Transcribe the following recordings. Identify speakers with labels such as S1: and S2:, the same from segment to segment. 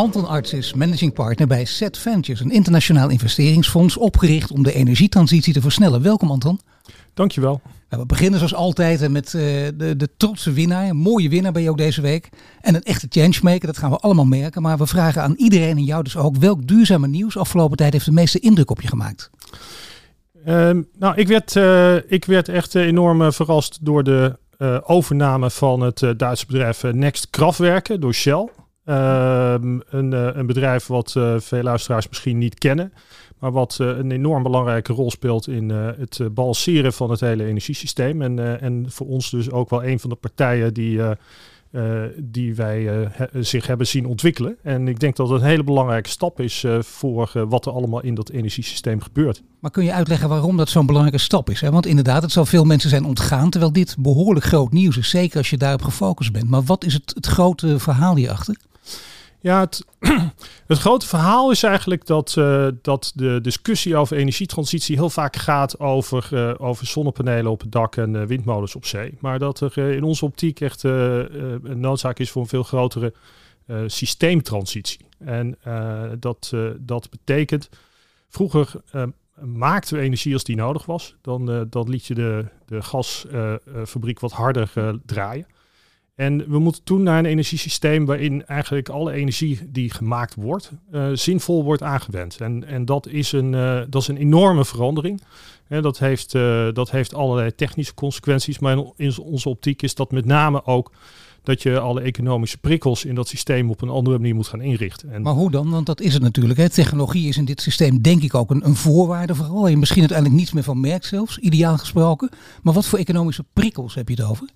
S1: Anton Arts is managing partner bij Set Ventures, een internationaal investeringsfonds opgericht om de energietransitie te versnellen. Welkom Anton.
S2: Dankjewel.
S1: we beginnen zoals altijd met uh, de, de trotse winnaar. Een mooie winnaar ben je ook deze week. En een echte changemaker, dat gaan we allemaal merken. Maar we vragen aan iedereen en jou dus ook, welk duurzame nieuws afgelopen tijd heeft de meeste indruk op je gemaakt?
S2: Uh, nou, ik werd, uh, ik werd echt enorm verrast door de overname van het Duitse bedrijf Next Kraftwerken door Shell. Ehm, een, eh, een, bedrijf wat uh, veel luisteraars misschien niet kennen, maar wat uh, een enorm belangrijke rol speelt in het balanceren van het hele energiesysteem. En, en voor ons dus ook wel een van de partijen die, die wij zich hebben zien ontwikkelen. En ik denk dat het een hele belangrijke stap is voor wat er allemaal in dat energiesysteem gebeurt.
S1: Maar kun je uitleggen waarom dat zo'n belangrijke stap is? Hè? Want inderdaad, het zal veel mensen zijn ontgaan, terwijl dit behoorlijk groot nieuws is. Zeker als je daarop gefocust bent. Maar wat is het, het grote verhaal hierachter?
S2: Ja, het, grote verhaal is eigenlijk dat, uh, dat de discussie over energietransitie heel vaak gaat over, uh, over zonnepanelen op het dak en uh, windmolens op zee. Maar dat er in onze optiek echt een noodzaak is voor een veel grotere systeemtransitie. En dat, dat betekent, vroeger maakten we energie als die nodig was. Dan, dan liet je de, de gasfabriek wat harder draaien. En we moeten toen naar een energiesysteem waarin eigenlijk alle energie die gemaakt wordt, uh, zinvol wordt aangewend. En, en dat, is een, uh, dat is een enorme verandering. En dat, heeft, uh, dat heeft allerlei technische consequenties. Maar in onze optiek is dat met name ook dat je alle economische prikkels in dat systeem op een andere manier moet gaan inrichten.
S1: En maar hoe dan? Want dat is het natuurlijk. Hè. Technologie is in dit systeem denk ik ook een, een voorwaarde vooral. Je misschien uiteindelijk niets meer van merkt zelfs, ideaal gesproken. Maar wat voor economische prikkels heb je het over?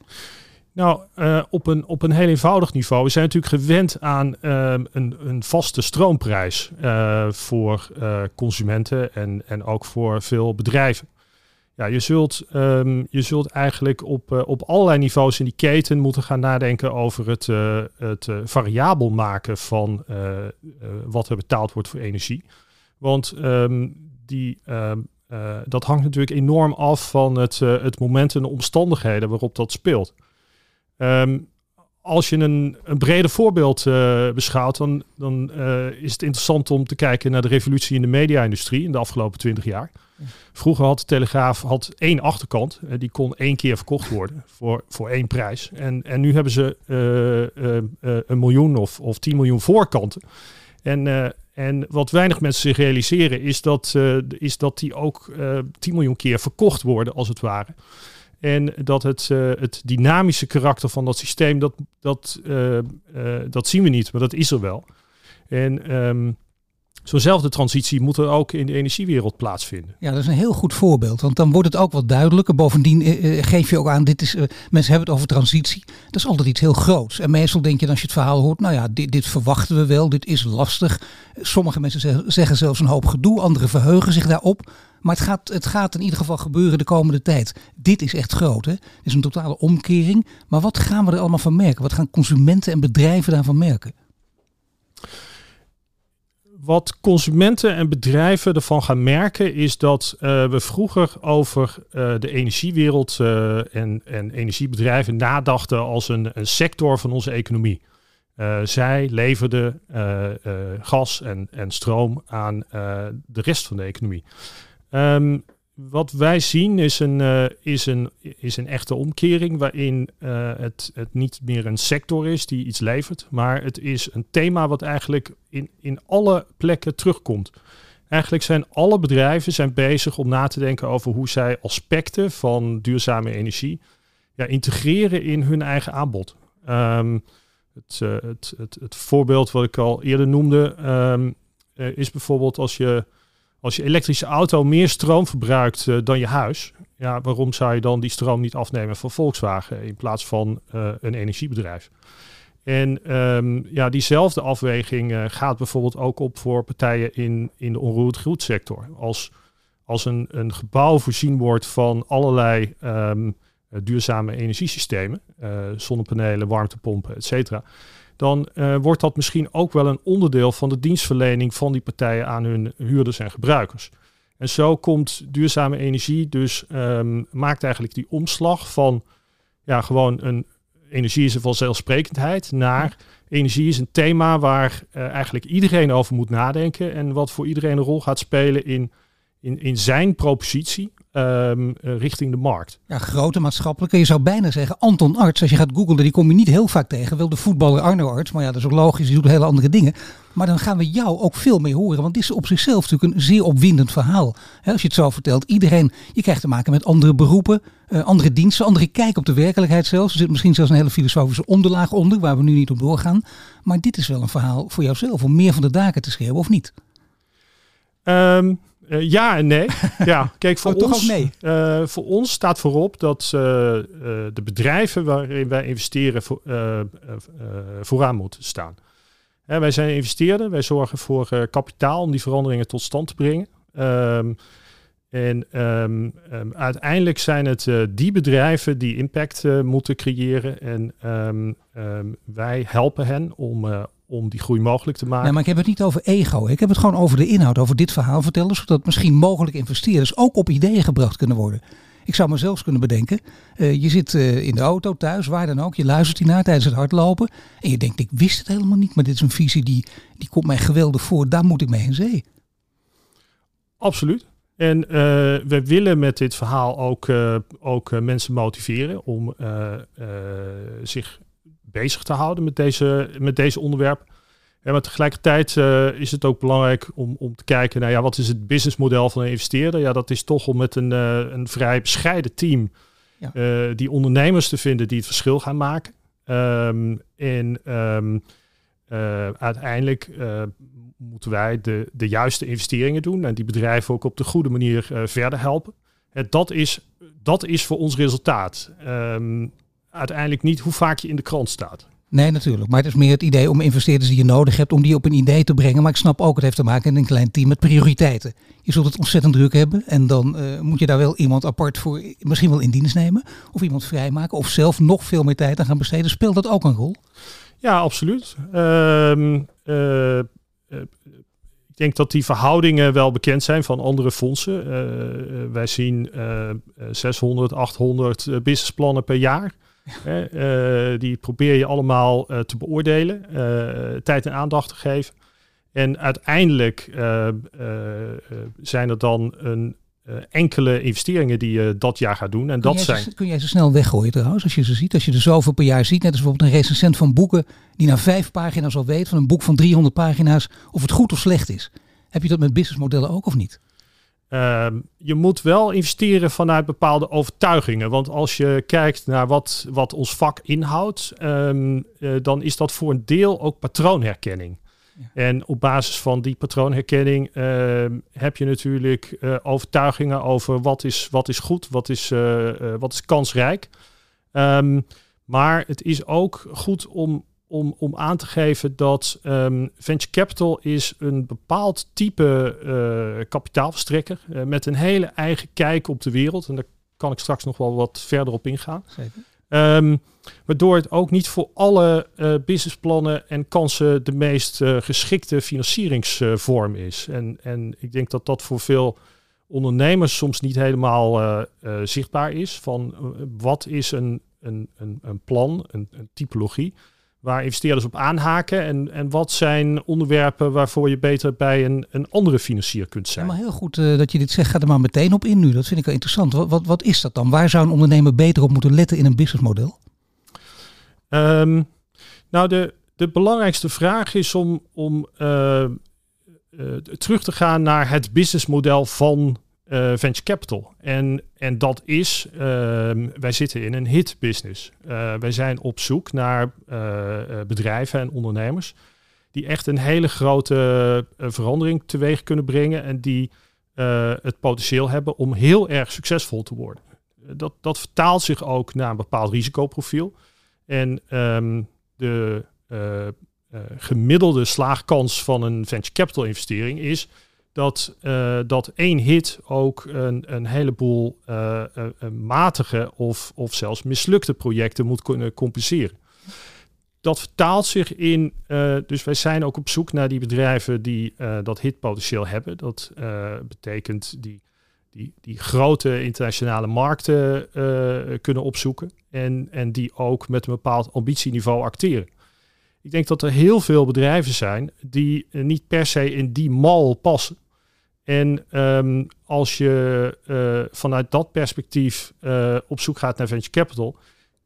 S2: Nou, uh, op, een, op een heel eenvoudig niveau. We zijn natuurlijk gewend aan uh, een, een vaste stroomprijs uh, voor consumenten en, en ook voor veel bedrijven. Ja, je zult, um, je zult eigenlijk op, op allerlei niveaus in die keten moeten gaan nadenken over het, het variabel maken van wat er betaald wordt voor energie. Want um, die, dat hangt natuurlijk enorm af van het, het moment en de omstandigheden waarop dat speelt. Um, als je een, een breder voorbeeld uh, beschouwt, dan, dan uh, is het interessant om te kijken naar de revolutie in de media-industrie in de afgelopen twintig jaar. Vroeger had de Telegraaf had één achterkant, uh, die kon één keer verkocht worden voor, voor één prijs. En, en nu hebben ze een miljoen of, of 10 miljoen voorkanten. En, en wat weinig mensen zich realiseren is dat, is dat die ook 10 miljoen keer verkocht worden, als het ware. En dat het, uh, het dynamische karakter van dat systeem, dat, dat, uh, uh, dat zien we niet, maar dat is er wel. En um, zo'nzelfde transitie moet er ook in de energiewereld plaatsvinden.
S1: Ja, dat is een heel goed voorbeeld, want dan wordt het ook wat duidelijker. Bovendien geef je ook aan, dit is, mensen hebben het over transitie. Dat is altijd iets heel groots. En meestal denk je als je het verhaal hoort, nou ja, dit, dit verwachten we wel, dit is lastig. Sommige mensen zeggen zelfs een hoop gedoe, anderen verheugen zich daarop. Maar het gaat, het gaat in ieder geval gebeuren de komende tijd. Dit is echt groot. Hè? Dit is een totale omkering. Maar wat gaan we er allemaal van merken? Wat gaan consumenten en bedrijven daarvan merken?
S2: Wat consumenten en bedrijven ervan gaan merken is dat uh, we vroeger over uh, de energiewereld uh, en, en energiebedrijven nadachten als een, sector van onze economie. zij leverden gas en, en stroom aan de rest van de economie. Um, wat wij zien is een, uh, is een, is een echte omkering waarin uh, het, het niet meer een sector is die iets levert, maar het is een thema wat eigenlijk in, in alle plekken terugkomt. Eigenlijk zijn alle bedrijven zijn bezig om na te denken over hoe zij aspecten van duurzame energie ja, integreren in hun eigen aanbod. Um, het, uh, het, het, het, voorbeeld wat ik al eerder noemde um, is bijvoorbeeld als je als je elektrische auto meer stroom verbruikt uh, dan je huis, ja, waarom zou je dan die stroom niet afnemen van Volkswagen in plaats van uh, een energiebedrijf? En ehm, ja, diezelfde afweging uh, gaat bijvoorbeeld ook op voor partijen in, in de onroerend goedsector. Als, als een, een gebouw voorzien wordt van allerlei um, duurzame energiesystemen, zonnepanelen, warmtepompen, et cetera, dan uh, wordt dat misschien ook wel een onderdeel van de dienstverlening van die partijen aan hun huurders en gebruikers. En zo komt duurzame energie dus um, maakt eigenlijk die omslag van ja, gewoon een energie is een vanzelfsprekendheid naar energie is een thema waar uh, eigenlijk iedereen over moet nadenken en wat voor iedereen een rol gaat spelen in, in, in zijn propositie um, uh, richting de markt.
S1: Ja, grote maatschappelijke. Je zou bijna zeggen, Anton Arts, als je gaat googlen, die kom je niet heel vaak tegen. Wel de voetballer Arno Arts, maar ja, dat is ook logisch, die doet hele andere dingen. Maar dan gaan we jou ook veel meer horen, want dit is op zichzelf natuurlijk een zeer opwindend verhaal. He, als je het zo vertelt, iedereen, je krijgt te maken met andere beroepen, uh, andere diensten, andere kijk op de werkelijkheid zelfs. Er zit misschien zelfs een hele filosofische onderlaag onder, waar we nu niet op doorgaan. Maar dit is wel een verhaal voor jouzelf om meer van de daken te schreeuwen, of niet?
S2: Um, uh, ja en nee. Ja, kijk, voor,
S1: oh,
S2: ons,
S1: nee.
S2: uh, voor ons staat voorop dat uh, de bedrijven waarin wij investeren voor, vooraan moeten staan. Wij zijn investeerder, wij zorgen voor kapitaal om die veranderingen tot stand te brengen. Um, en um, um, uiteindelijk zijn het die bedrijven die impact moeten creëren. En wij helpen hen om, om die groei mogelijk te maken.
S1: Nee, maar ik heb het niet over ego. Ik heb het gewoon over de inhoud, over dit verhaal vertellen, zodat misschien mogelijk investeerders ook op ideeën gebracht kunnen worden. Ik zou me zelfs kunnen bedenken, uh, je zit uh, in de auto, thuis, waar dan ook, je luistert hiernaar tijdens het hardlopen en je denkt, ik wist het helemaal niet, maar dit is een visie die, die komt mij geweldig voor, daar moet ik mee in zee.
S2: Absoluut. En uh, we willen met dit verhaal ook, ook mensen motiveren om zich bezig te houden met deze, met deze onderwerp. En maar tegelijkertijd uh, is het ook belangrijk om, om te kijken naar ja, wat is het businessmodel van een investeerder. Ja, dat is toch om met een, uh, een vrij bescheiden team ja. uh, die ondernemers te vinden die het verschil gaan maken. Um, en um, uiteindelijk moeten wij de, de juiste investeringen doen en die bedrijven ook op de goede manier verder helpen. dat, is, dat is voor ons resultaat. Um, uiteindelijk niet hoe vaak je in de krant staat.
S1: Nee, natuurlijk. Maar het is meer het idee om investeerders die je nodig hebt, om die op een idee te brengen. Maar ik snap ook, het heeft te maken met een klein team met prioriteiten. Je zult het ontzettend druk hebben en dan uh, moet je daar wel iemand apart voor misschien wel in dienst nemen. Of iemand vrijmaken of zelf nog veel meer tijd aan gaan besteden. Speelt dat ook een rol?
S2: Ja, absoluut. Uh, uh, ik denk dat die verhoudingen wel bekend zijn van andere fondsen. wij zien 600, 800 businessplannen per jaar. Uh, die probeer je allemaal uh, te beoordelen, uh, tijd en aandacht te geven. En uiteindelijk zijn er dan een enkele investeringen die je dat jaar gaat doen. En
S1: kun
S2: dat zijn.
S1: Ze, kun jij ze snel weggooien trouwens, als je ze ziet? Als je er zoveel per jaar ziet, net als bijvoorbeeld een recensent van boeken die na vijf pagina's al weet van een boek van 300 pagina's of het goed of slecht is. Heb je dat met businessmodellen ook of niet?
S2: Uh, je moet wel investeren vanuit bepaalde overtuigingen. Want als je kijkt naar wat, wat ons vak inhoudt, um, uh, dan is dat voor een deel ook patroonherkenning. Ja. En op basis van die patroonherkenning uh, heb je natuurlijk uh, overtuigingen over wat is, wat is goed, wat is, uh, wat is kansrijk. Um, maar het is ook goed om om, om aan te geven dat um, venture capital is een bepaald type uh, kapitaalverstrekker uh, met een hele eigen kijk op de wereld. En daar kan ik straks nog wel wat verder op ingaan. Um, waardoor het ook niet voor alle uh, businessplannen en kansen de meest geschikte financieringsvorm is. En, en ik denk dat dat voor veel ondernemers soms niet helemaal zichtbaar is. Van wat is een, een, een, een plan, een, een typologie waar investeerders op aanhaken? En, en wat zijn onderwerpen waarvoor je beter bij een, een andere financier kunt zijn?
S1: Ja, maar heel goed uh, dat je dit zegt. Ga er maar meteen op in nu. Dat vind ik wel interessant. Wat, wat, wat is dat dan? Waar zou een ondernemer beter op moeten letten in een businessmodel?
S2: Um, nou, de, de belangrijkste vraag is om, om uh, uh, terug te gaan naar het businessmodel van uh, venture capital. En, en dat is, uh, wij zitten in een hit business. Uh, wij zijn op zoek naar uh, bedrijven en ondernemers die echt een hele grote verandering teweeg kunnen brengen en die het potentieel hebben om heel erg succesvol te worden. Dat, dat vertaalt zich ook naar een bepaald risicoprofiel. En um, de gemiddelde slaagkans van een venture capital investering is dat, dat één hit ook een, een heleboel matige of, of zelfs mislukte projecten moet kunnen compenseren dat vertaalt zich in, dus wij zijn ook op zoek naar die bedrijven die dat hitpotentieel hebben. Dat betekent die, die, die grote internationale markten kunnen opzoeken en, en die ook met een bepaald ambitieniveau acteren. Ik denk dat er heel veel bedrijven zijn die niet per se in die mal passen. En um, als je vanuit dat perspectief op zoek gaat naar venture capital,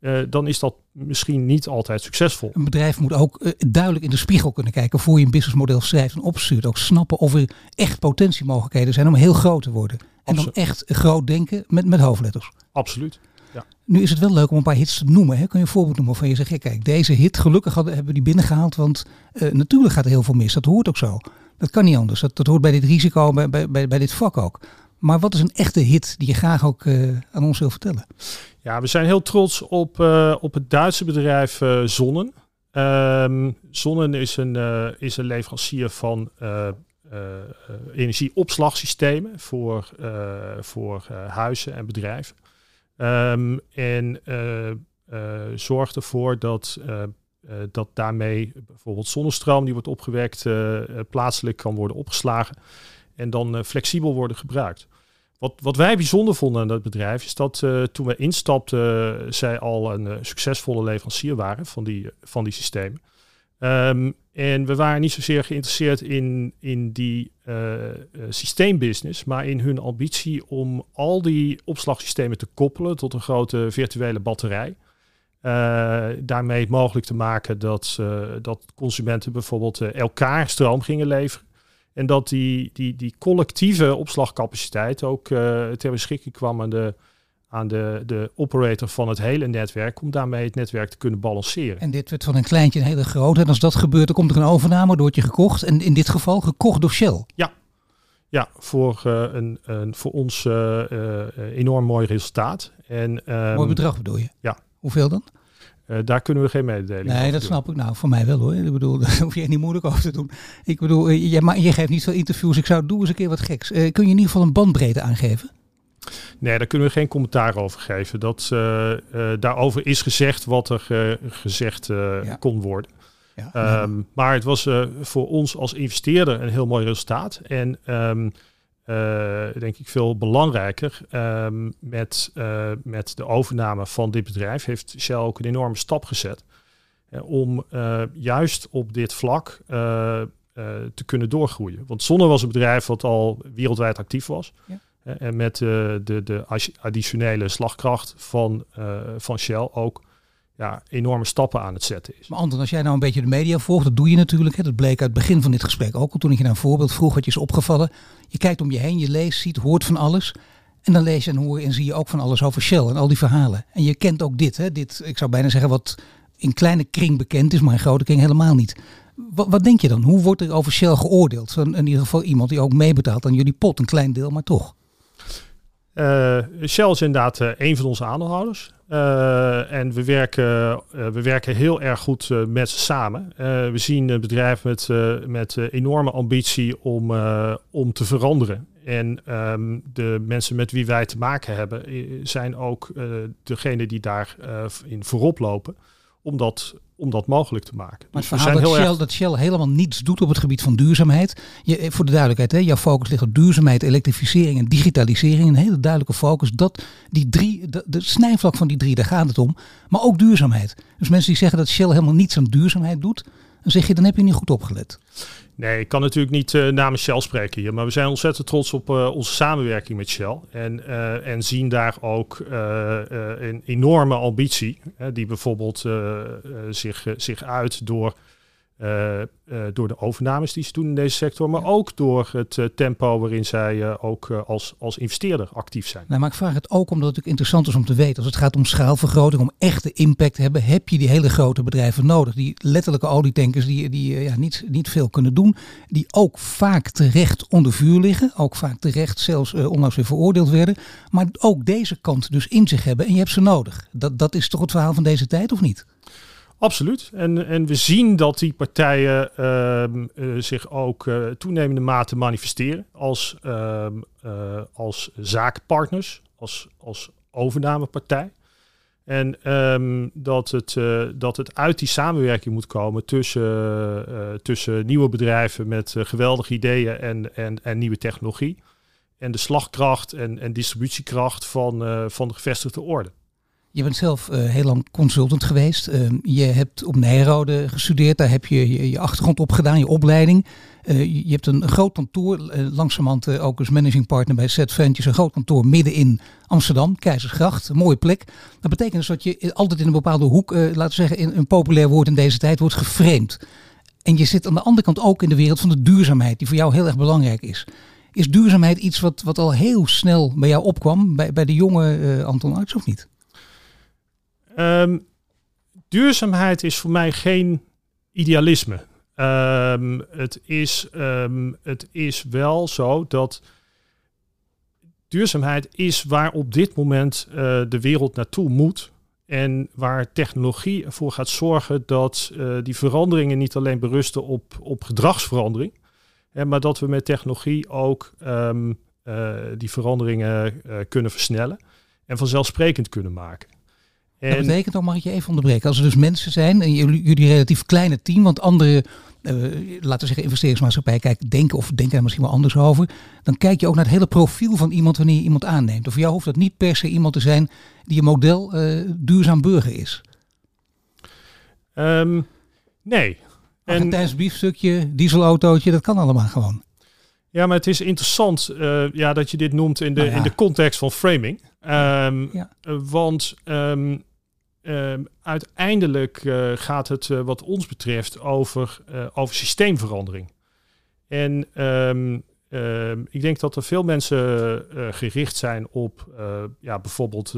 S2: uh, dan is dat misschien niet altijd succesvol.
S1: Een bedrijf moet ook duidelijk in de spiegel kunnen kijken voor je een businessmodel schrijft en opstuurt. Ook snappen of er echt potentiemogelijkheden zijn om heel groot te worden. En dan echt groot denken met, met hoofdletters.
S2: Absoluut. Ja.
S1: Nu is het wel leuk om een paar hits te noemen. Hè? Kun je een voorbeeld noemen van je zegt, kijk, deze hit, gelukkig hadden, hebben we die binnengehaald, want natuurlijk gaat er heel veel mis. Dat hoort ook zo. Dat kan niet anders. Dat, hoort bij dit risico, bij, bij, bij, dit vak ook. Maar wat is een echte hit die je graag ook uh, aan ons wil vertellen?
S2: Ja, we zijn heel trots op, uh, op het Duitse bedrijf Zonnen. Um, Zonnen is een, is een leverancier van energieopslagsystemen voor, voor huizen en bedrijven. Um, en zorgt ervoor dat, dat daarmee bijvoorbeeld zonnestroom die wordt opgewekt plaatselijk kan worden opgeslagen en dan flexibel worden gebruikt. Wat, wat wij bijzonder vonden aan dat bedrijf is dat toen we instapten, zij al een succesvolle leverancier waren van die, van die systemen. Um, en we waren niet zozeer geïnteresseerd in, in die systeembusiness, maar in hun ambitie om al die opslagsystemen te koppelen tot een grote virtuele batterij. Daarmee mogelijk te maken dat, dat consumenten bijvoorbeeld elkaar stroom gingen leveren. En dat die, die, die collectieve opslagcapaciteit ook uh, ter beschikking kwam aan, de, aan de, de operator van het hele netwerk. Om daarmee het netwerk te kunnen balanceren.
S1: En dit werd van een kleintje een hele grote. En als dat gebeurt, dan komt er een overname, wordt je gekocht. En in dit geval gekocht door Shell.
S2: Ja, ja, voor, uh, een, een, voor ons uh, enorm mooi resultaat. En,
S1: um, mooi bedrag bedoel je?
S2: Ja.
S1: Hoeveel dan?
S2: Uh, daar kunnen we geen mededeling
S1: Nee, dat snap ik. Nou, voor mij wel hoor. Ik bedoel, daar hoef je niet moeilijk over te doen. Ik bedoel, eh, je, maar je geeft niet veel interviews. Ik zou doen eens een keer wat geks. Uh, kun je in ieder geval een bandbreedte aangeven?
S2: Nee, daar kunnen we geen commentaar over geven. Dat, daarover is gezegd wat er gezegd ja. kon worden. Ja, um, maar het was voor ons als investeerder een heel mooi resultaat. En um, uh, denk ik veel belangrijker. Um, met, uh, met de overname van dit bedrijf heeft Shell ook een enorme stap gezet. Om juist op dit vlak te kunnen doorgroeien. Want Zonne was een bedrijf wat al wereldwijd actief was. Ja. en met de, de additionele slagkracht van, van Shell ook ja, enorme stappen aan het zetten is.
S1: Maar Anton, als jij nou een beetje de media volgt, dat doe je natuurlijk. Hè, dat bleek uit het begin van dit gesprek ook al toen ik je naar een voorbeeld vroeg, wat je is opgevallen. Je kijkt om je heen, je leest, ziet, hoort van alles. En dan lees je en hoor en zie je ook van alles over Shell en al die verhalen. En je kent ook dit, hè? dit ik zou bijna zeggen wat in kleine kring bekend is, maar in grote kring helemaal niet. Wat, wat denk je dan? Hoe wordt er over Shell geoordeeld? In ieder geval iemand die ook meebetaalt aan jullie pot, een klein deel, maar toch.
S2: Uh, Shell is inderdaad uh, een van onze aandeelhouders. Uh, en we werken, we werken heel erg goed met ze samen. we zien een bedrijf met, met enorme ambitie om, om te veranderen. En um, de mensen met wie wij te maken hebben, zijn ook degene die daarin in voorop lopen. Om dat om dat mogelijk te maken.
S1: Maar dus het verhaal dat, Shell, erg... dat Shell helemaal niets doet op het gebied van duurzaamheid. Je, eh, voor de duidelijkheid, hè, jouw focus ligt op duurzaamheid, elektrificering en digitalisering. Een hele duidelijke focus. Dat die drie, de, de snijvlak van die drie, daar gaat het om. Maar ook duurzaamheid. Dus mensen die zeggen dat Shell helemaal niets aan duurzaamheid doet, dan zeg je, dan heb je niet goed opgelet.
S2: Nee, ik kan natuurlijk niet uh, namens Shell spreken hier, maar we zijn ontzettend trots op uh, onze samenwerking met Shell. En, uh, en zien daar ook een enorme ambitie, die bijvoorbeeld zich, zich uit door uh, uh, door de overnames die ze doen in deze sector, maar ook door het uh, tempo waarin zij ook als, als investeerder actief zijn.
S1: Nou, maar ik vraag het ook omdat het interessant is om te weten, als het gaat om schaalvergroting, om echte impact te hebben, heb je die hele grote bedrijven nodig. Die letterlijke olietankers die, die ja, niet, niet veel kunnen doen, die ook vaak terecht onder vuur liggen, ook vaak terecht zelfs onlangs weer veroordeeld werden, maar ook deze kant dus in zich hebben en je hebt ze nodig. Dat, dat is toch het verhaal van deze tijd of niet?
S2: Absoluut. En, en we zien dat die partijen ehm, eh, zich ook uh, toenemende mate manifesteren als, ehm, eh, als zakenpartners, als, als overnamepartij. En ehm, dat, het, dat het uit die samenwerking moet komen tussen, tussen nieuwe bedrijven met geweldige ideeën en, en, en nieuwe technologie. En de slagkracht en, en distributiekracht van, van de gevestigde orde.
S1: Je bent zelf uh, heel lang consultant geweest. Uh, je hebt op Nijrode gestudeerd. Daar heb je je, je achtergrond op gedaan, je opleiding. Uh, je hebt een, groot kantoor, langzamerhand ook als managing partner bij Set Ventures. Een groot kantoor midden in Amsterdam, Keizersgracht. Een mooie plek. Dat betekent dus dat je altijd in een bepaalde hoek, laten we zeggen in een populair woord in deze tijd, wordt geframed. En je zit aan de andere kant ook in de wereld van de duurzaamheid, die voor jou heel erg belangrijk is. Is duurzaamheid iets wat, wat al heel snel bij jou opkwam, bij, bij de jonge Anton Arts of niet?
S2: Um, duurzaamheid is voor mij geen idealisme. Um, het, is, um, het is wel zo dat duurzaamheid is waar op dit moment uh, de wereld naartoe moet. En waar technologie ervoor gaat zorgen dat uh, die veranderingen niet alleen berusten op, op gedragsverandering, hè, maar dat we met technologie ook uh, die veranderingen kunnen versnellen en vanzelfsprekend kunnen maken.
S1: En... Dat betekent ook, mag ik je even onderbreken, als er dus mensen zijn, en jullie, jullie relatief kleine team, want andere, uh, laten we zeggen investeringsmaatschappij, kijken, denken of denken er misschien wel anders over, dan kijk je ook naar het hele profiel van iemand wanneer je iemand aanneemt. Of voor jou hoeft dat niet per se iemand te zijn die een model uh, duurzaam burger is.
S2: Um, nee.
S1: Argentijns biefstukje, dieselautootje, dat kan allemaal gewoon.
S2: Ja, maar het is interessant uh, ja, dat je dit noemt in de, nou ja. in de context van framing. Um, ja. Want um, Um, uiteindelijk uh, gaat het uh, wat ons betreft over, over systeemverandering. En ik denk dat er veel mensen gericht zijn op ja, bijvoorbeeld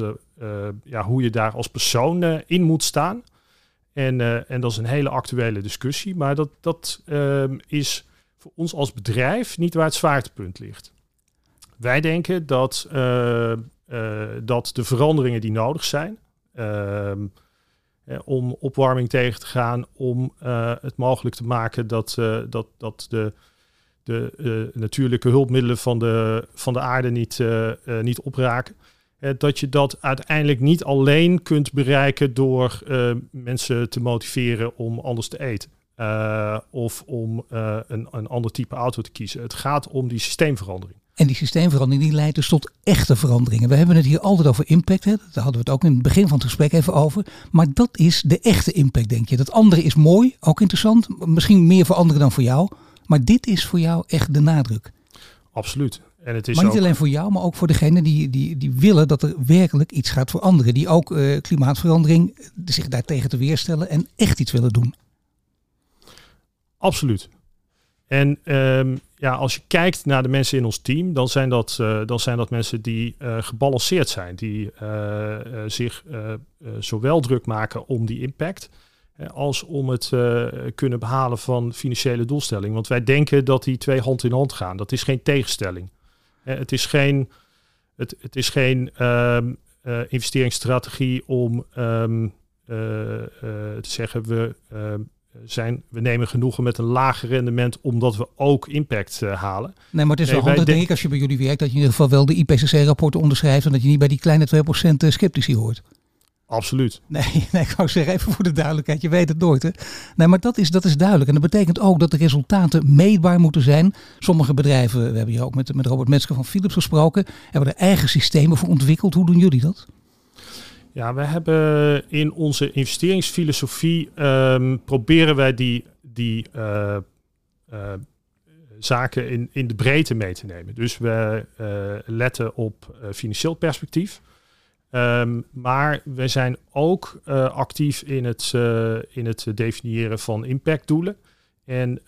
S2: ja, hoe je daar als persoon in moet staan. En, en dat is een hele actuele discussie, maar dat, dat is voor ons als bedrijf niet waar het zwaartepunt ligt. Wij denken dat, dat de veranderingen die nodig zijn, Ehm, om opwarming tegen te gaan, om uh, het mogelijk te maken dat, dat, dat de, de natuurlijke hulpmiddelen van de, van de aarde niet, niet opraken. dat je dat uiteindelijk niet alleen kunt bereiken door mensen te motiveren om anders te eten. Of om een, een ander type auto te kiezen. Het gaat om die systeemverandering.
S1: En die systeemverandering die leidt dus tot echte veranderingen. We hebben het hier altijd over impact. Hè? Daar hadden we het ook in het begin van het gesprek even over. Maar dat is de echte impact, denk je. Dat andere is mooi, ook interessant. Misschien meer voor anderen dan voor jou. Maar dit is voor jou echt de nadruk.
S2: Absoluut.
S1: En het is maar niet alleen voor jou, maar ook voor degenen die, die, die willen dat er werkelijk iets gaat voor anderen. Die ook uh, klimaatverandering zich daartegen te weerstellen en echt iets willen doen.
S2: Absoluut. En um, ja, als je kijkt naar de mensen in ons team, dan zijn dat, uh, dan zijn dat mensen die uh, gebalanceerd zijn. Die uh, zich zowel druk maken om die impact, als om het kunnen behalen van financiële doelstelling. Want wij denken dat die twee hand in hand gaan. Dat is geen tegenstelling. het is geen, het, het is geen um, investeringsstrategie om um, te zeggen we zijn, we nemen genoegen met een lager rendement omdat we ook impact uh, halen.
S1: Nee, maar het is wel handig denk ik als je bij jullie werkt dat je in ieder geval wel de IPCC-rapporten onderschrijft en dat je niet bij die kleine 2% eh, sceptici hoort.
S2: Absoluut.
S1: Nee, nee, ik wou zeggen, even voor de duidelijkheid, je weet het nooit. Hè? Nee, maar dat is, dat is duidelijk. En dat betekent ook dat de resultaten meetbaar moeten zijn. Sommige bedrijven, we hebben hier ook met, met Robert Metzger van Philips gesproken, hebben er eigen systemen voor ontwikkeld. Hoe doen jullie dat?
S2: Ja, we hebben in onze investeringsfilosofie um, proberen wij die, die uh, uh, zaken in, in de breedte mee te nemen. Dus we uh, letten op financieel perspectief. Um, maar we zijn ook actief in het, in het definiëren van impactdoelen en,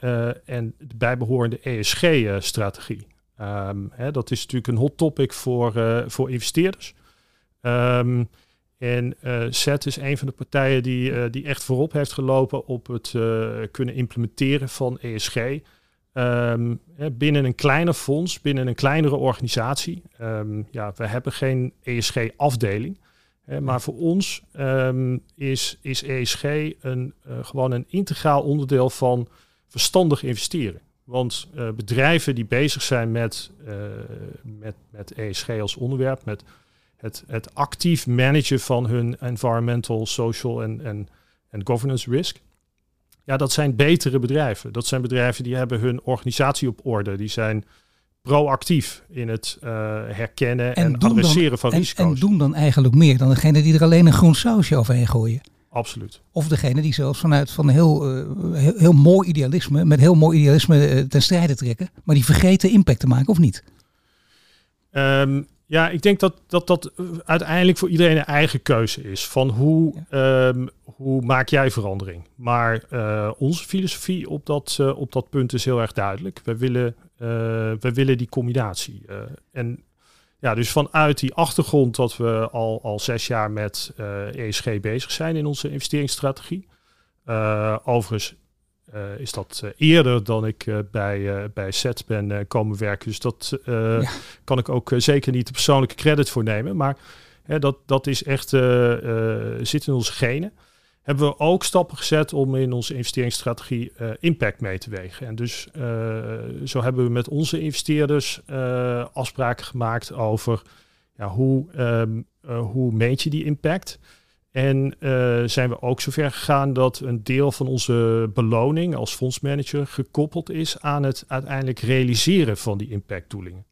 S2: en de bijbehorende ESG-strategie. Um, dat is natuurlijk een hot topic voor, voor investeerders. Um, en uh, ZET is een van de partijen die, uh, die echt voorop heeft gelopen op het uh, kunnen implementeren van ESG. Ehm, binnen een kleiner fonds, binnen een kleinere organisatie. Um, ja, we hebben geen ESG-afdeling. maar voor ons ehm, is, is ESG een, gewoon een integraal onderdeel van verstandig investeren. Want bedrijven die bezig zijn met, met, met ESG als onderwerp, met het, het actief managen van hun environmental, social en, en, en governance risk. Ja, dat zijn betere bedrijven. Dat zijn bedrijven die hebben hun organisatie op orde. Die zijn proactief in het uh, herkennen en, en adresseren van risico's.
S1: En doen dan eigenlijk meer dan degene die er alleen een groen sausje overheen gooien.
S2: Absoluut.
S1: Of degene die zelfs vanuit van heel, uh, heel, heel, mooi idealisme, met heel mooi idealisme uh, ten strijde trekken, maar die vergeten impact te maken, of niet?
S2: Um, ja, ik denk dat, dat dat uiteindelijk voor iedereen een eigen keuze is. Van hoe, um, hoe maak jij verandering? Maar uh, onze filosofie op dat, uh, op dat punt is heel erg duidelijk. We willen, uh, we willen die combinatie. en ja, dus vanuit die achtergrond dat we al, al zes jaar met ESG bezig zijn in onze investeringsstrategie. overigens uh, is dat uh, eerder dan ik uh, bij, bij SET ben komen werken. Dus dat ja. kan ik ook zeker niet de persoonlijke credit voor nemen. Maar dat, dat is echt, zit in onze genen. Hebben we ook stappen gezet om in onze investeringsstrategie impact mee te wegen. En dus zo hebben we met onze investeerders afspraken gemaakt over ja, hoe, um, hoe meet je die impact. En uh, zijn we ook zover gegaan dat een deel van onze beloning als fondsmanager gekoppeld is aan het uiteindelijk realiseren van die impactdoelingen.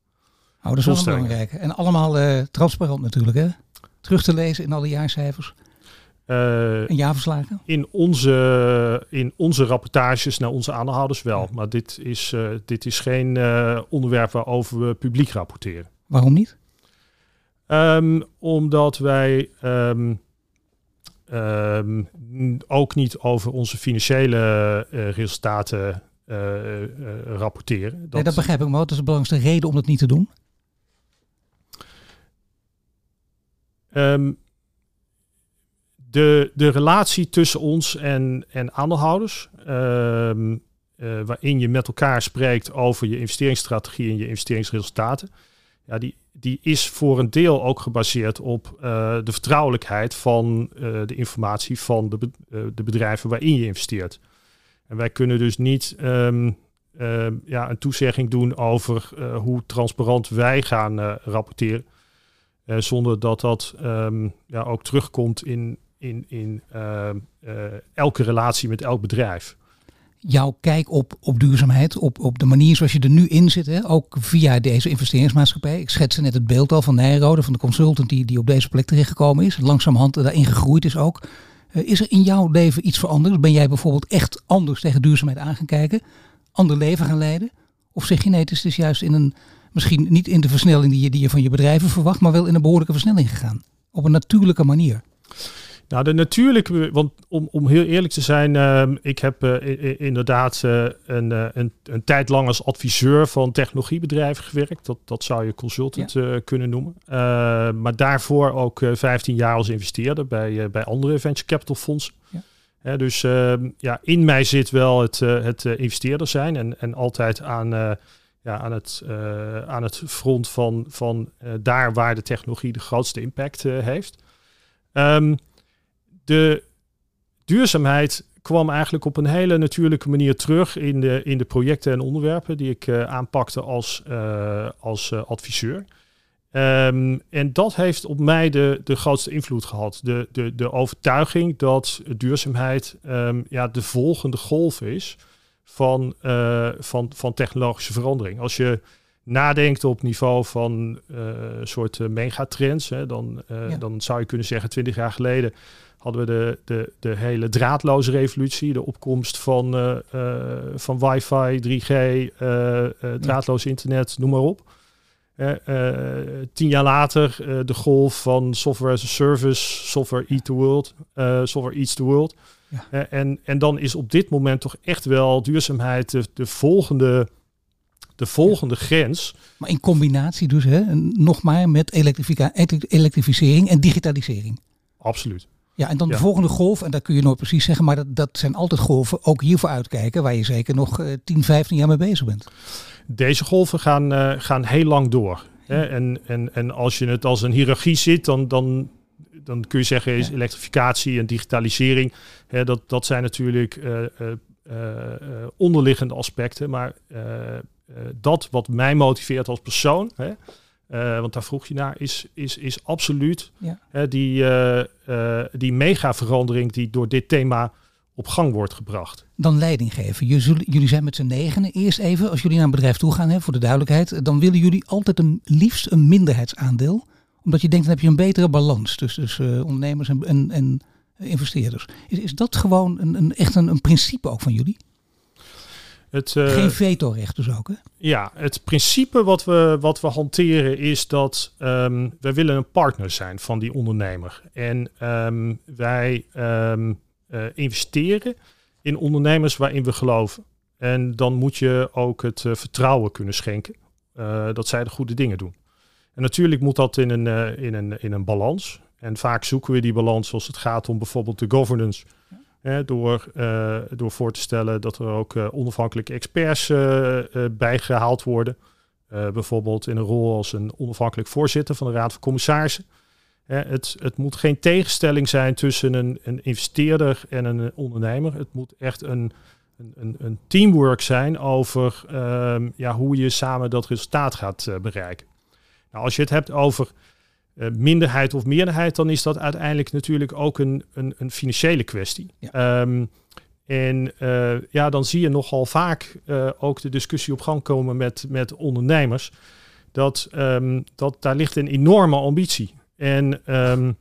S1: Oh, dat is wel belangrijk. En allemaal uh, transparant natuurlijk, hè? Terug te lezen in alle jaarcijfers. Uh, en jaarverslagen?
S2: In onze, in onze rapportages naar onze aandeelhouders wel. Maar dit is, dit is geen onderwerp waarover we publiek rapporteren.
S1: Waarom niet?
S2: Um, omdat wij... Um, Um, ook niet over onze financiële uh, resultaten uh, uh, rapporteren.
S1: Dat, nee, dat begrijp ik, maar wat is de belangrijkste reden om dat niet te doen?
S2: Um, de, de relatie tussen ons en, en aandeelhouders, um, waarin je met elkaar spreekt over je investeringsstrategie en je investeringsresultaten, ja, die, die is voor een deel ook gebaseerd op uh, de vertrouwelijkheid van uh, de informatie van de, be uh, de bedrijven waarin je investeert. En wij kunnen dus niet um, ja, een toezegging doen over hoe transparant wij gaan rapporteren. zonder dat dat um, ja, ook terugkomt in, in, in ehm, elke relatie met elk bedrijf
S1: jouw kijk op, op duurzaamheid, op, op de manier zoals je er nu in zit, hè, ook via deze investeringsmaatschappij. Ik schetste net het beeld al van Nijrode, van de consultant die, die op deze plek terechtgekomen is, langzamerhand daarin gegroeid is ook. Uh, is er in jouw leven iets veranderd? Ben jij bijvoorbeeld echt anders tegen duurzaamheid aan gaan kijken? Ander leven gaan leiden? Of zeg je nee, het is dus juist in een, misschien niet in de versnelling die je, die je van je bedrijven verwacht, maar wel in een behoorlijke versnelling gegaan? Op een natuurlijke manier.
S2: Nou, de natuurlijke, want om, om heel eerlijk te zijn, uh, ik heb uh, inderdaad uh, een, een, een, tijd lang als adviseur van technologiebedrijven gewerkt. Dat, dat zou je consultant ja. kunnen noemen. maar daarvoor ook 15 jaar als investeerder bij, bij andere venture capital fondsen. Ja. dus ehm, ja, in mij zit wel het, het investeerder zijn en, en altijd aan, ja, aan, het, aan het front van, van daar waar de technologie de grootste impact heeft. Um, de duurzaamheid kwam eigenlijk op een hele natuurlijke manier terug in de, in de projecten en onderwerpen die ik uh, aanpakte als, uh, als uh, adviseur. Um, en dat heeft op mij de, de grootste invloed gehad. De, de, de overtuiging dat duurzaamheid um, ja, de volgende golf is van, van, van technologische verandering. Als je nadenkt op niveau van een soort megatrends, hè, dan, ja. dan zou je kunnen zeggen, twintig jaar geleden hadden we de, de, de hele draadloze revolutie, de opkomst van, uh, uh, van wifi, 3G, uh, draadloos internet, noem maar op. tien jaar later de golf van software as a service, software eat the world, software eats the world. Ja. en, en dan is op dit moment toch echt wel duurzaamheid de, de volgende, de volgende grens.
S1: Maar in combinatie dus, hè, nog maar met elektrificering en digitalisering.
S2: Absoluut.
S1: Ja, en dan de volgende golf, en dat kun je nooit precies zeggen, maar dat, dat zijn altijd golven, ook hiervoor uitkijken, waar je zeker nog uh, 10, 15 jaar mee bezig bent.
S2: Deze golven gaan, uh, gaan heel lang door. Hè? En, en, en als je het als een hiërarchie ziet, dan, dan, dan kun je zeggen is elektrificatie en digitalisering. Hè, dat, dat zijn natuurlijk onderliggende aspecten. Maar dat wat mij motiveert als persoon. Hè, want daar vroeg je naar, is, is, is absoluut ja. die, die mega verandering die door dit thema op gang wordt gebracht.
S1: Dan leiding geven. Jullie zijn met z'n negenen. Eerst even, als jullie naar een bedrijf toe gaan, hè, voor de duidelijkheid, dan willen jullie altijd een, liefst een minderheidsaandeel. Omdat je denkt, dan heb je een betere balans tussen dus, uh, ondernemers en, en, en, investeerders. Is, is dat gewoon een, een echt een, een principe ook van jullie? Het, uh, Geen vetorecht dus ook, hè?
S2: Ja, het principe wat we, wat we hanteren is dat um, wij willen een partner zijn van die ondernemer. En um, wij um, uh, investeren in ondernemers waarin we geloven. En dan moet je ook het uh, vertrouwen kunnen schenken dat zij de goede dingen doen. En natuurlijk moet dat in een, in, een, in een balans. En vaak zoeken we die balans als het gaat om bijvoorbeeld de governance. Hè, door, door voor te stellen dat er ook onafhankelijke experts bijgehaald worden. bijvoorbeeld in een rol als een onafhankelijk voorzitter van de Raad van Commissarissen het, het moet geen tegenstelling zijn tussen een, een investeerder en een ondernemer. Het moet echt een, een, een teamwork zijn over ehm, ja, hoe je samen dat resultaat gaat bereiken. Nou, als je het hebt over uh, minderheid of meerderheid, dan is dat uiteindelijk natuurlijk ook een, een, een financiële kwestie. Ehm, en uh, ja, dan zie je nogal vaak ook de discussie op gang komen met, met ondernemers. Dat, um, dat daar ligt een enorme ambitie. En um,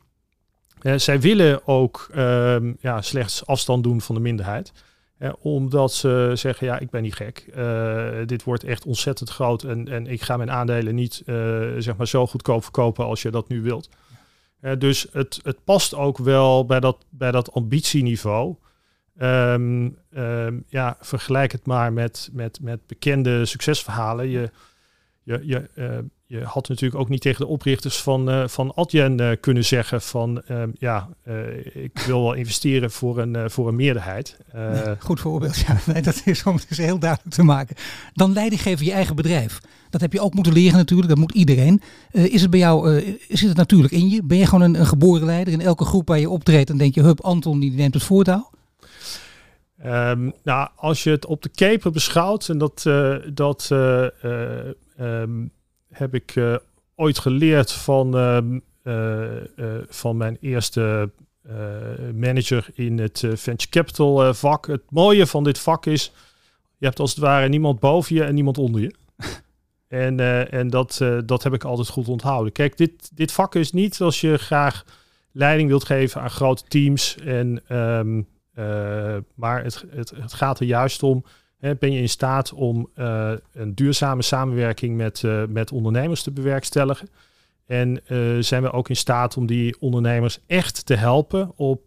S2: zij willen ook ja, slechts afstand doen van de minderheid. Omdat ze zeggen, ja, ik ben niet gek. Uh, dit wordt echt ontzettend groot en, en ik ga mijn aandelen niet uh, zeg maar zo goedkoop verkopen als je dat nu wilt. Uh, dus het, het past ook wel bij dat, bij dat ambitieniveau. Um, ja, vergelijk het maar met, met, met bekende succesverhalen. Je, je, je, je had natuurlijk ook niet tegen de oprichters van, uh, van Adyen uh, kunnen zeggen van um, ja, uh, ik wil wel investeren voor een, voor een meerderheid.
S1: Nee, goed voorbeeld, ja. Nee, dat is om het heel duidelijk te maken. Dan leiding geven je eigen bedrijf. Dat heb je ook moeten leren natuurlijk, dat moet iedereen. is het bij jou, zit het natuurlijk in je? Ben je gewoon een, een, geboren leider in elke groep waar je optreedt dan denk je, hup, Anton die neemt het voortouw?
S2: Um, nou, als je het op de keper beschouwt en dat, dat um, heb ik uh, ooit geleerd van, uh, uh, van mijn eerste manager in het venture capital vak. Het mooie van dit vak is, je hebt als het ware niemand boven je en niemand onder je. en en dat, dat heb ik altijd goed onthouden. Kijk, dit, dit vak is niet als je graag leiding wilt geven aan grote teams. En, um, maar het, het, het gaat er juist om ben je in staat om uh, een duurzame samenwerking met, uh, met ondernemers te bewerkstelligen? En uh, zijn we ook in staat om die ondernemers echt te helpen op,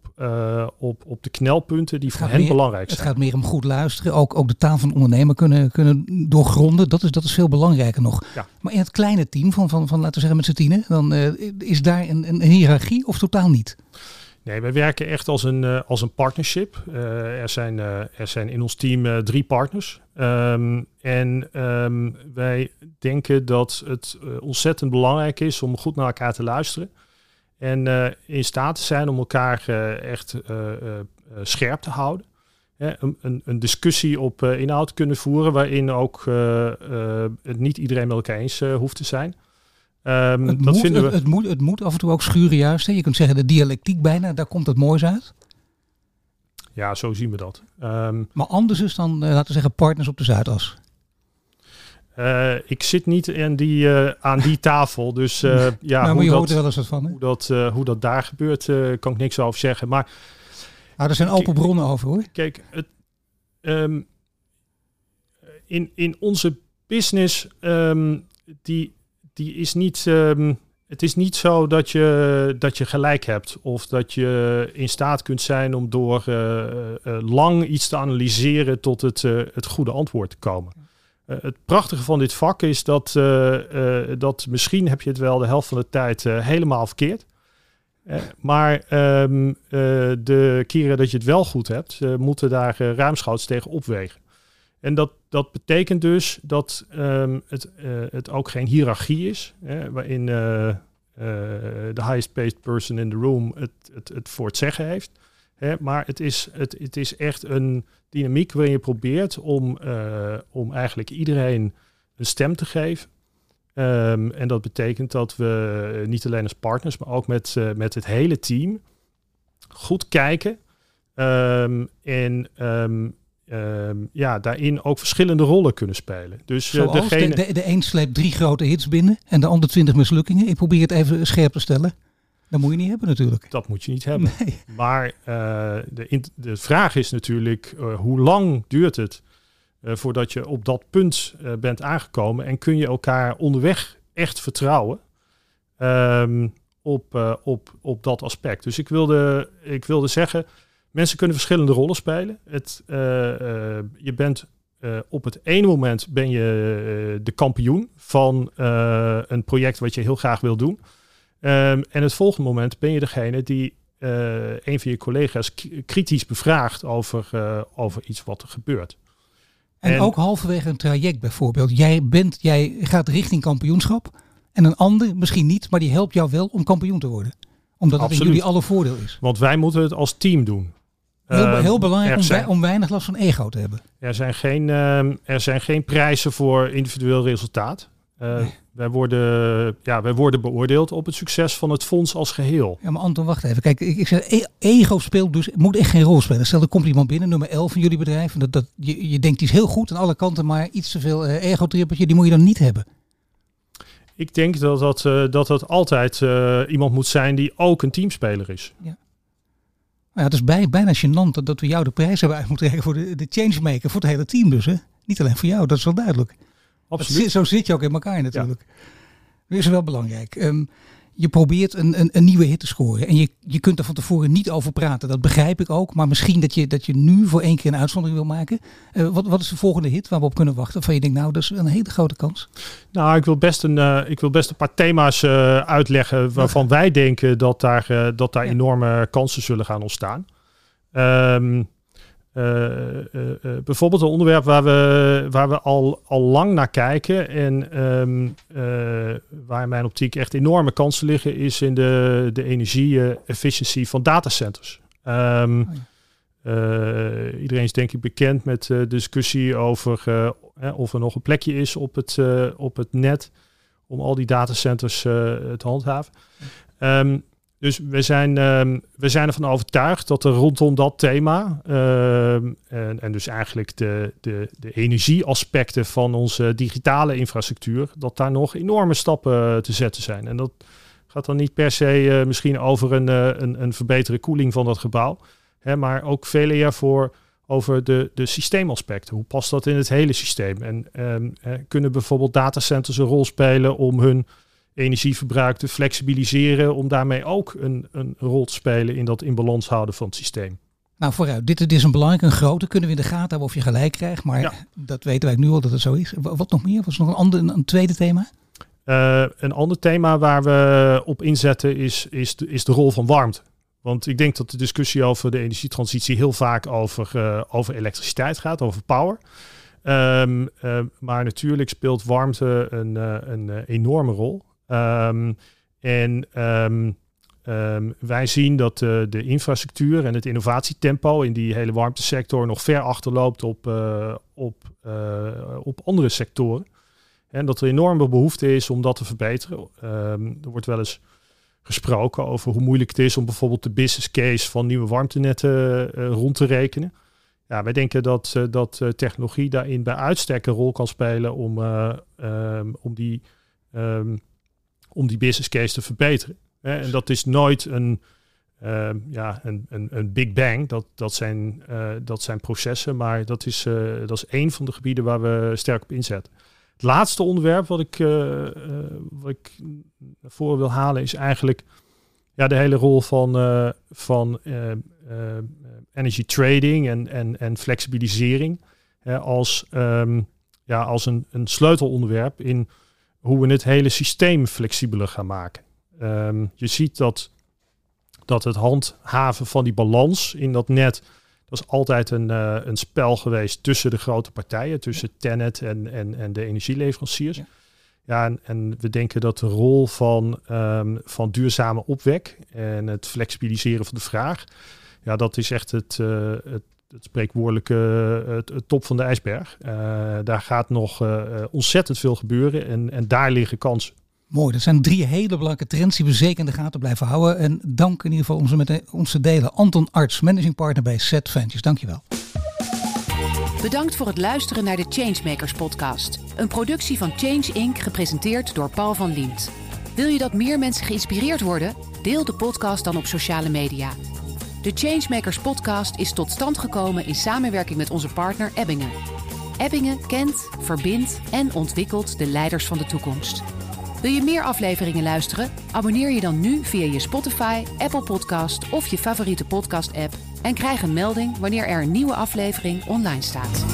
S2: op, op de knelpunten die voor hen
S1: meer,
S2: belangrijk zijn?
S1: Het gaat meer om goed luisteren, ook, ook de taal van ondernemer kunnen, kunnen doorgronden. Dat is, dat is veel belangrijker nog. Ja. Maar in het kleine team van, van, van laten we zeggen met z'n tienen, dan is daar een, een hiërarchie of totaal niet?
S2: Nee, wij werken echt als een, uh, als een partnership. Uh, er, zijn, uh, er zijn in ons team drie partners. Um, en um, wij denken dat het ontzettend belangrijk is om goed naar elkaar te luisteren. En in staat te zijn om elkaar echt scherp te houden. Een, een, een, discussie op inhoud kunnen voeren waarin ook het niet iedereen met elkaar eens hoeft te zijn.
S1: Um, het, dat moet, vinden we... het, het, moet, het moet af en toe ook schuren juist. Hè? Je kunt zeggen de dialectiek bijna, daar komt het moois uit.
S2: Ja, zo zien we dat. Um,
S1: maar anders is dan, uh, laten we zeggen, partners op de Zuidas.
S2: Uh, ik zit niet in die, uh, aan die tafel, dus ja,
S1: hoe, je dat, wel eens wat van,
S2: hoe, dat, hoe dat daar gebeurt, kan ik niks over zeggen. Maar
S1: nou, er zijn open bronnen over hoor.
S2: Kijk, het, um, in, in onze business, die die is niet. Um, het is niet zo dat je, dat je gelijk hebt of dat je in staat kunt zijn om door uh, uh, lang iets te analyseren tot het, uh, het goede antwoord te komen. het prachtige van dit vak is dat, dat misschien heb je het wel de helft van de tijd helemaal verkeerd. maar um, de keren dat je het wel goed hebt, moeten daar ruimschoots tegen opwegen. En dat, dat betekent dus dat um, het, uh, het ook geen hiërarchie is, hè, waarin uh, de highest paid person in the room het, het, het voor het zeggen heeft. Hè, maar het is, het, het is echt een dynamiek waarin je probeert om, om eigenlijk iedereen een stem te geven. Ehm, en dat betekent dat we niet alleen als partners, maar ook met, met het hele team goed kijken. Um, en ja, daarin ook verschillende rollen kunnen spelen. Dus
S1: uh, degene... de, de, een sleept drie grote hits binnen en de ander twintig mislukkingen. Ik probeer het even scherp te stellen. Dat moet je niet hebben natuurlijk.
S2: Dat moet je niet hebben. Nee. Maar uh, de, de vraag is natuurlijk, uh, hoe lang duurt het voordat je op dat punt bent aangekomen en kun je elkaar onderweg echt vertrouwen? Um, op, op, op dat aspect. Dus ik wilde, ik wilde zeggen, mensen kunnen verschillende rollen spelen. Het, uh, uh, je bent op het ene moment ben je de kampioen van een project wat je heel graag wil doen. Um, en het volgende moment ben je degene die een van je collega's kritisch bevraagt over, over iets wat er gebeurt.
S1: En, en, ook halverwege een traject bijvoorbeeld. Jij, bent, jij gaat richting kampioenschap. En een ander misschien niet, maar die helpt jou wel om kampioen te worden. Omdat het in jullie alle voordeel is.
S2: Want wij moeten het als team doen.
S1: Heel, uh, heel belangrijk om, zijn, om, weinig last van ego te hebben.
S2: Er zijn geen, uh, er zijn geen prijzen voor individueel resultaat. Nee. wij, worden, ja, wij worden beoordeeld op het succes van het fonds als geheel.
S1: Ja, maar Anton, wacht even. Kijk, ik, ik zeg, e ego speelt dus, moet echt geen rol spelen. Stel, er komt iemand binnen, nummer 11 van jullie bedrijf. En dat, dat, je, je denkt, die is heel goed aan alle kanten, maar iets te veel uh, ego-trippetje, die moet je dan niet hebben.
S2: Ik denk dat dat, uh, dat, dat altijd uh, iemand moet zijn die ook een teamspeler is.
S1: Ja. Ja, het is bij, bijna gênant dat we jou de prijs hebben uit moeten rekenen voor de, de changemaker, voor het hele team dus. Hè? Niet alleen voor jou, dat is wel duidelijk.
S2: Absoluut.
S1: zo zit je ook in elkaar natuurlijk. Ja. Dat is wel belangrijk. Um, je probeert een, een, een, nieuwe hit te scoren. En je, je kunt er van tevoren niet over praten. Dat begrijp ik ook. Maar misschien dat je, dat je nu voor één keer een uitzondering wil maken. Uh, wat, wat is de volgende hit waar we op kunnen wachten? Van je denkt, nou, dat is een hele grote kans.
S2: Nou, ik wil best een, uh, ik wil best een paar thema's uh, uitleggen waarvan wij denken dat daar, dat daar ja. enorme kansen zullen gaan ontstaan. Um, bijvoorbeeld een onderwerp waar we, waar we al, al lang naar kijken en um, waar in mijn optiek echt enorme kansen liggen, is in de, de energie-efficiëntie van datacenters. Um, oh ja. iedereen is denk ik bekend met de discussie over of er nog een plekje is op het, op het net om al die datacenters te handhaven. Um, dus we zijn, um, we zijn ervan overtuigd dat er rondom dat thema um, en, en, dus eigenlijk de, de, de energieaspecten van onze digitale infrastructuur, dat daar nog enorme stappen te zetten zijn. En dat gaat dan niet per se uh, misschien over een, uh, een, een verbeterde koeling van dat gebouw, hè, maar ook veel eer voor over de, de systeemaspecten. Hoe past dat in het hele systeem? En um, kunnen bijvoorbeeld datacenters een rol spelen om hun energieverbruik te flexibiliseren om daarmee ook een, een rol te spelen in dat in balans houden van het systeem.
S1: Nou, vooruit. Dit, dit is een belangrijke, een grote. Kunnen we in de gaten hebben of je gelijk krijgt. Maar ja. dat weten wij nu al dat het zo is. Wat nog meer? Was er nog een, ander, een, tweede thema?
S2: Uh, een ander thema waar we op inzetten is, is, de, is de rol van warmte. Want ik denk dat de discussie over de energietransitie heel vaak over, uh, over elektriciteit gaat, over power. Um, uh, maar natuurlijk speelt warmte een, een enorme rol. Um, en um, um, wij zien dat uh, de infrastructuur en het innovatietempo in die hele warmtesector nog ver achterloopt op, uh, op, uh, op andere sectoren. En dat er enorme behoefte is om dat te verbeteren. er wordt wel eens gesproken over hoe moeilijk het is om bijvoorbeeld de business case van nieuwe warmtenetten rond te rekenen. Ja, wij denken dat, dat technologie daarin bij uitstek een rol kan spelen om, om die om die business case te verbeteren. En dat is nooit een, uh, ja, een, een, big bang. Dat, dat, zijn, uh, dat zijn processen, maar dat is, uh, dat is één van de gebieden waar we sterk op inzetten. Het laatste onderwerp wat ik, eh, wat ik voren wil halen is eigenlijk ja, de hele rol van, van energy trading en, en, en flexibilisering als, ja, als een, een sleutelonderwerp in hoe we het hele systeem flexibeler gaan maken. Um, je ziet dat, dat het handhaven van die balans in dat net, dat is altijd een, uh, een spel geweest tussen de grote partijen, tussen Tenet en, en, en de energieleveranciers. Ja. Ja, en, en, we denken dat de rol van, um, van duurzame opwek en het flexibiliseren van de vraag, ja, dat is echt het, uh, het, het spreekwoordelijke het, het, top van de ijsberg. Uh, daar gaat nog uh, ontzettend veel gebeuren en, en daar liggen kansen.
S1: Mooi, dat zijn drie hele belangrijke trends die we zeker in de gaten blijven houden. En dank in ieder geval om ze met ons te delen. Anton Arts, managing partner bij Set Ventures. Dankjewel.
S3: Bedankt voor het luisteren naar de Changemakers podcast. Een productie van Change Inc. gepresenteerd door Paul van Liemt. Wil je dat meer mensen geïnspireerd worden? Deel de podcast dan op sociale media. De Changemakers podcast is tot stand gekomen in samenwerking met onze partner Ebbingen. Ebbingen kent, verbindt en ontwikkelt de leiders van de toekomst. Wil je meer afleveringen luisteren? Abonneer je dan nu via je Spotify, Apple Podcast of je favoriete podcast-app en krijg een melding wanneer er een nieuwe aflevering online staat.